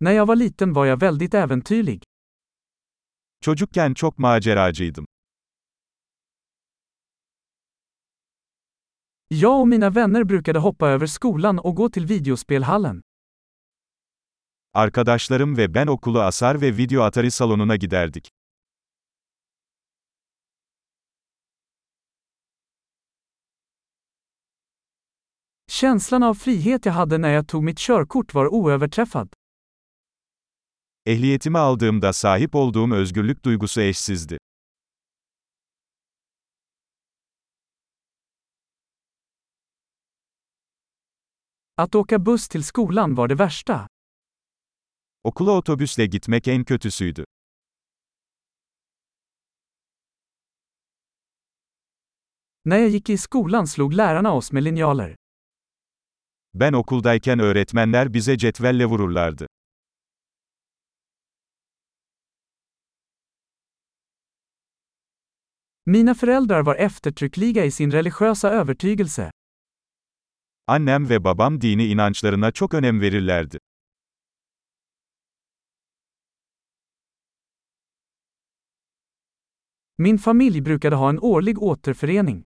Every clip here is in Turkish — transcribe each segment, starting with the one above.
När jag var liten var jag väldigt äventyrlig. Çocukken çok maceracıydım. Jag och mina vänner brukade hoppa över skolan och gå till videospelhallen. Arkadaşlarım ve ben okulu asar ve video atari salonuna giderdik. Känslan av frihet jag hade när jag tog mitt körkort var oöverträffad. Ehliyetimi aldığımda sahip olduğum özgürlük duygusu eşsizdi. Att åka buss till skolan var det värsta. Okula otobüsle gitmek en kötüsüydü. När jag gick i skolan slog lärarna oss med linjaler. Ben okuldayken öğretmenler bize cetvelle vururlardı. Mina föräldrar var eftertryckliga i sin religiösa övertygelse. Annem ve babam dini inançlarına çok önem verirlerdi. Min familj brukade ha en årlig återförening.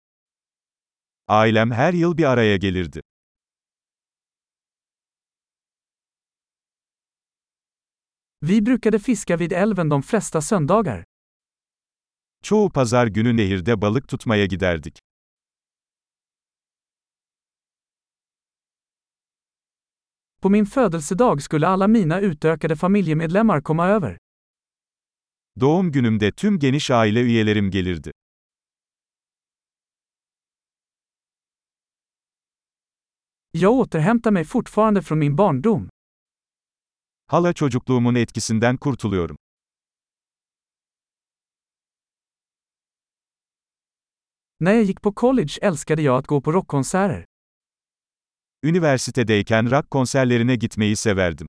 Ailem her yıl bir araya gelirdi. Vi brukade fiska vid älven de flesta söndagar. Çoğu pazar günü nehirde balık tutmaya giderdik. På min födelsedag skulle alla mina utökade familjemedlemmar komma över. Doğum günümde tüm geniş aile üyelerim gelirdi. Jag återhämtar mig fortfarande från min barndom. Hala çocukluğumun etkisinden kurtuluyorum. När jag gick på college älskade jag att gå på rockkonserter. Üniversitedeyken rock konserlerine gitmeyi severdim.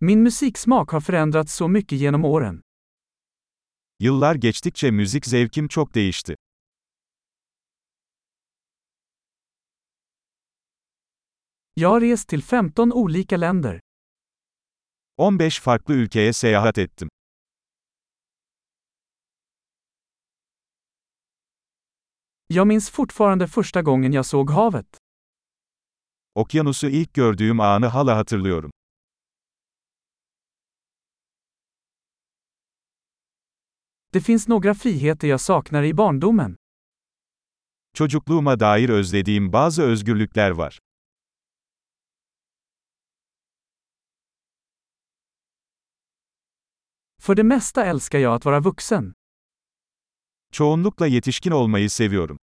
Min musiksmak har förändrats så mycket genom åren. Yıllar geçtikçe müzik zevkim çok değişti. Jag har rest till 15 olika länder. 15 farklı ülkeye seyahat ettim. Jag minns fortfarande första gången jag såg havet. Okyanusu ilk gördüğüm anı hala hatırlıyorum. Det finns några friheter jag saknar i barndomen. Çocukluğuma dair özlediğim bazı özgürlükler var. För det mesta älskar jag att vara vuxen. Çoğunlukla yetişkin olmayı seviyorum.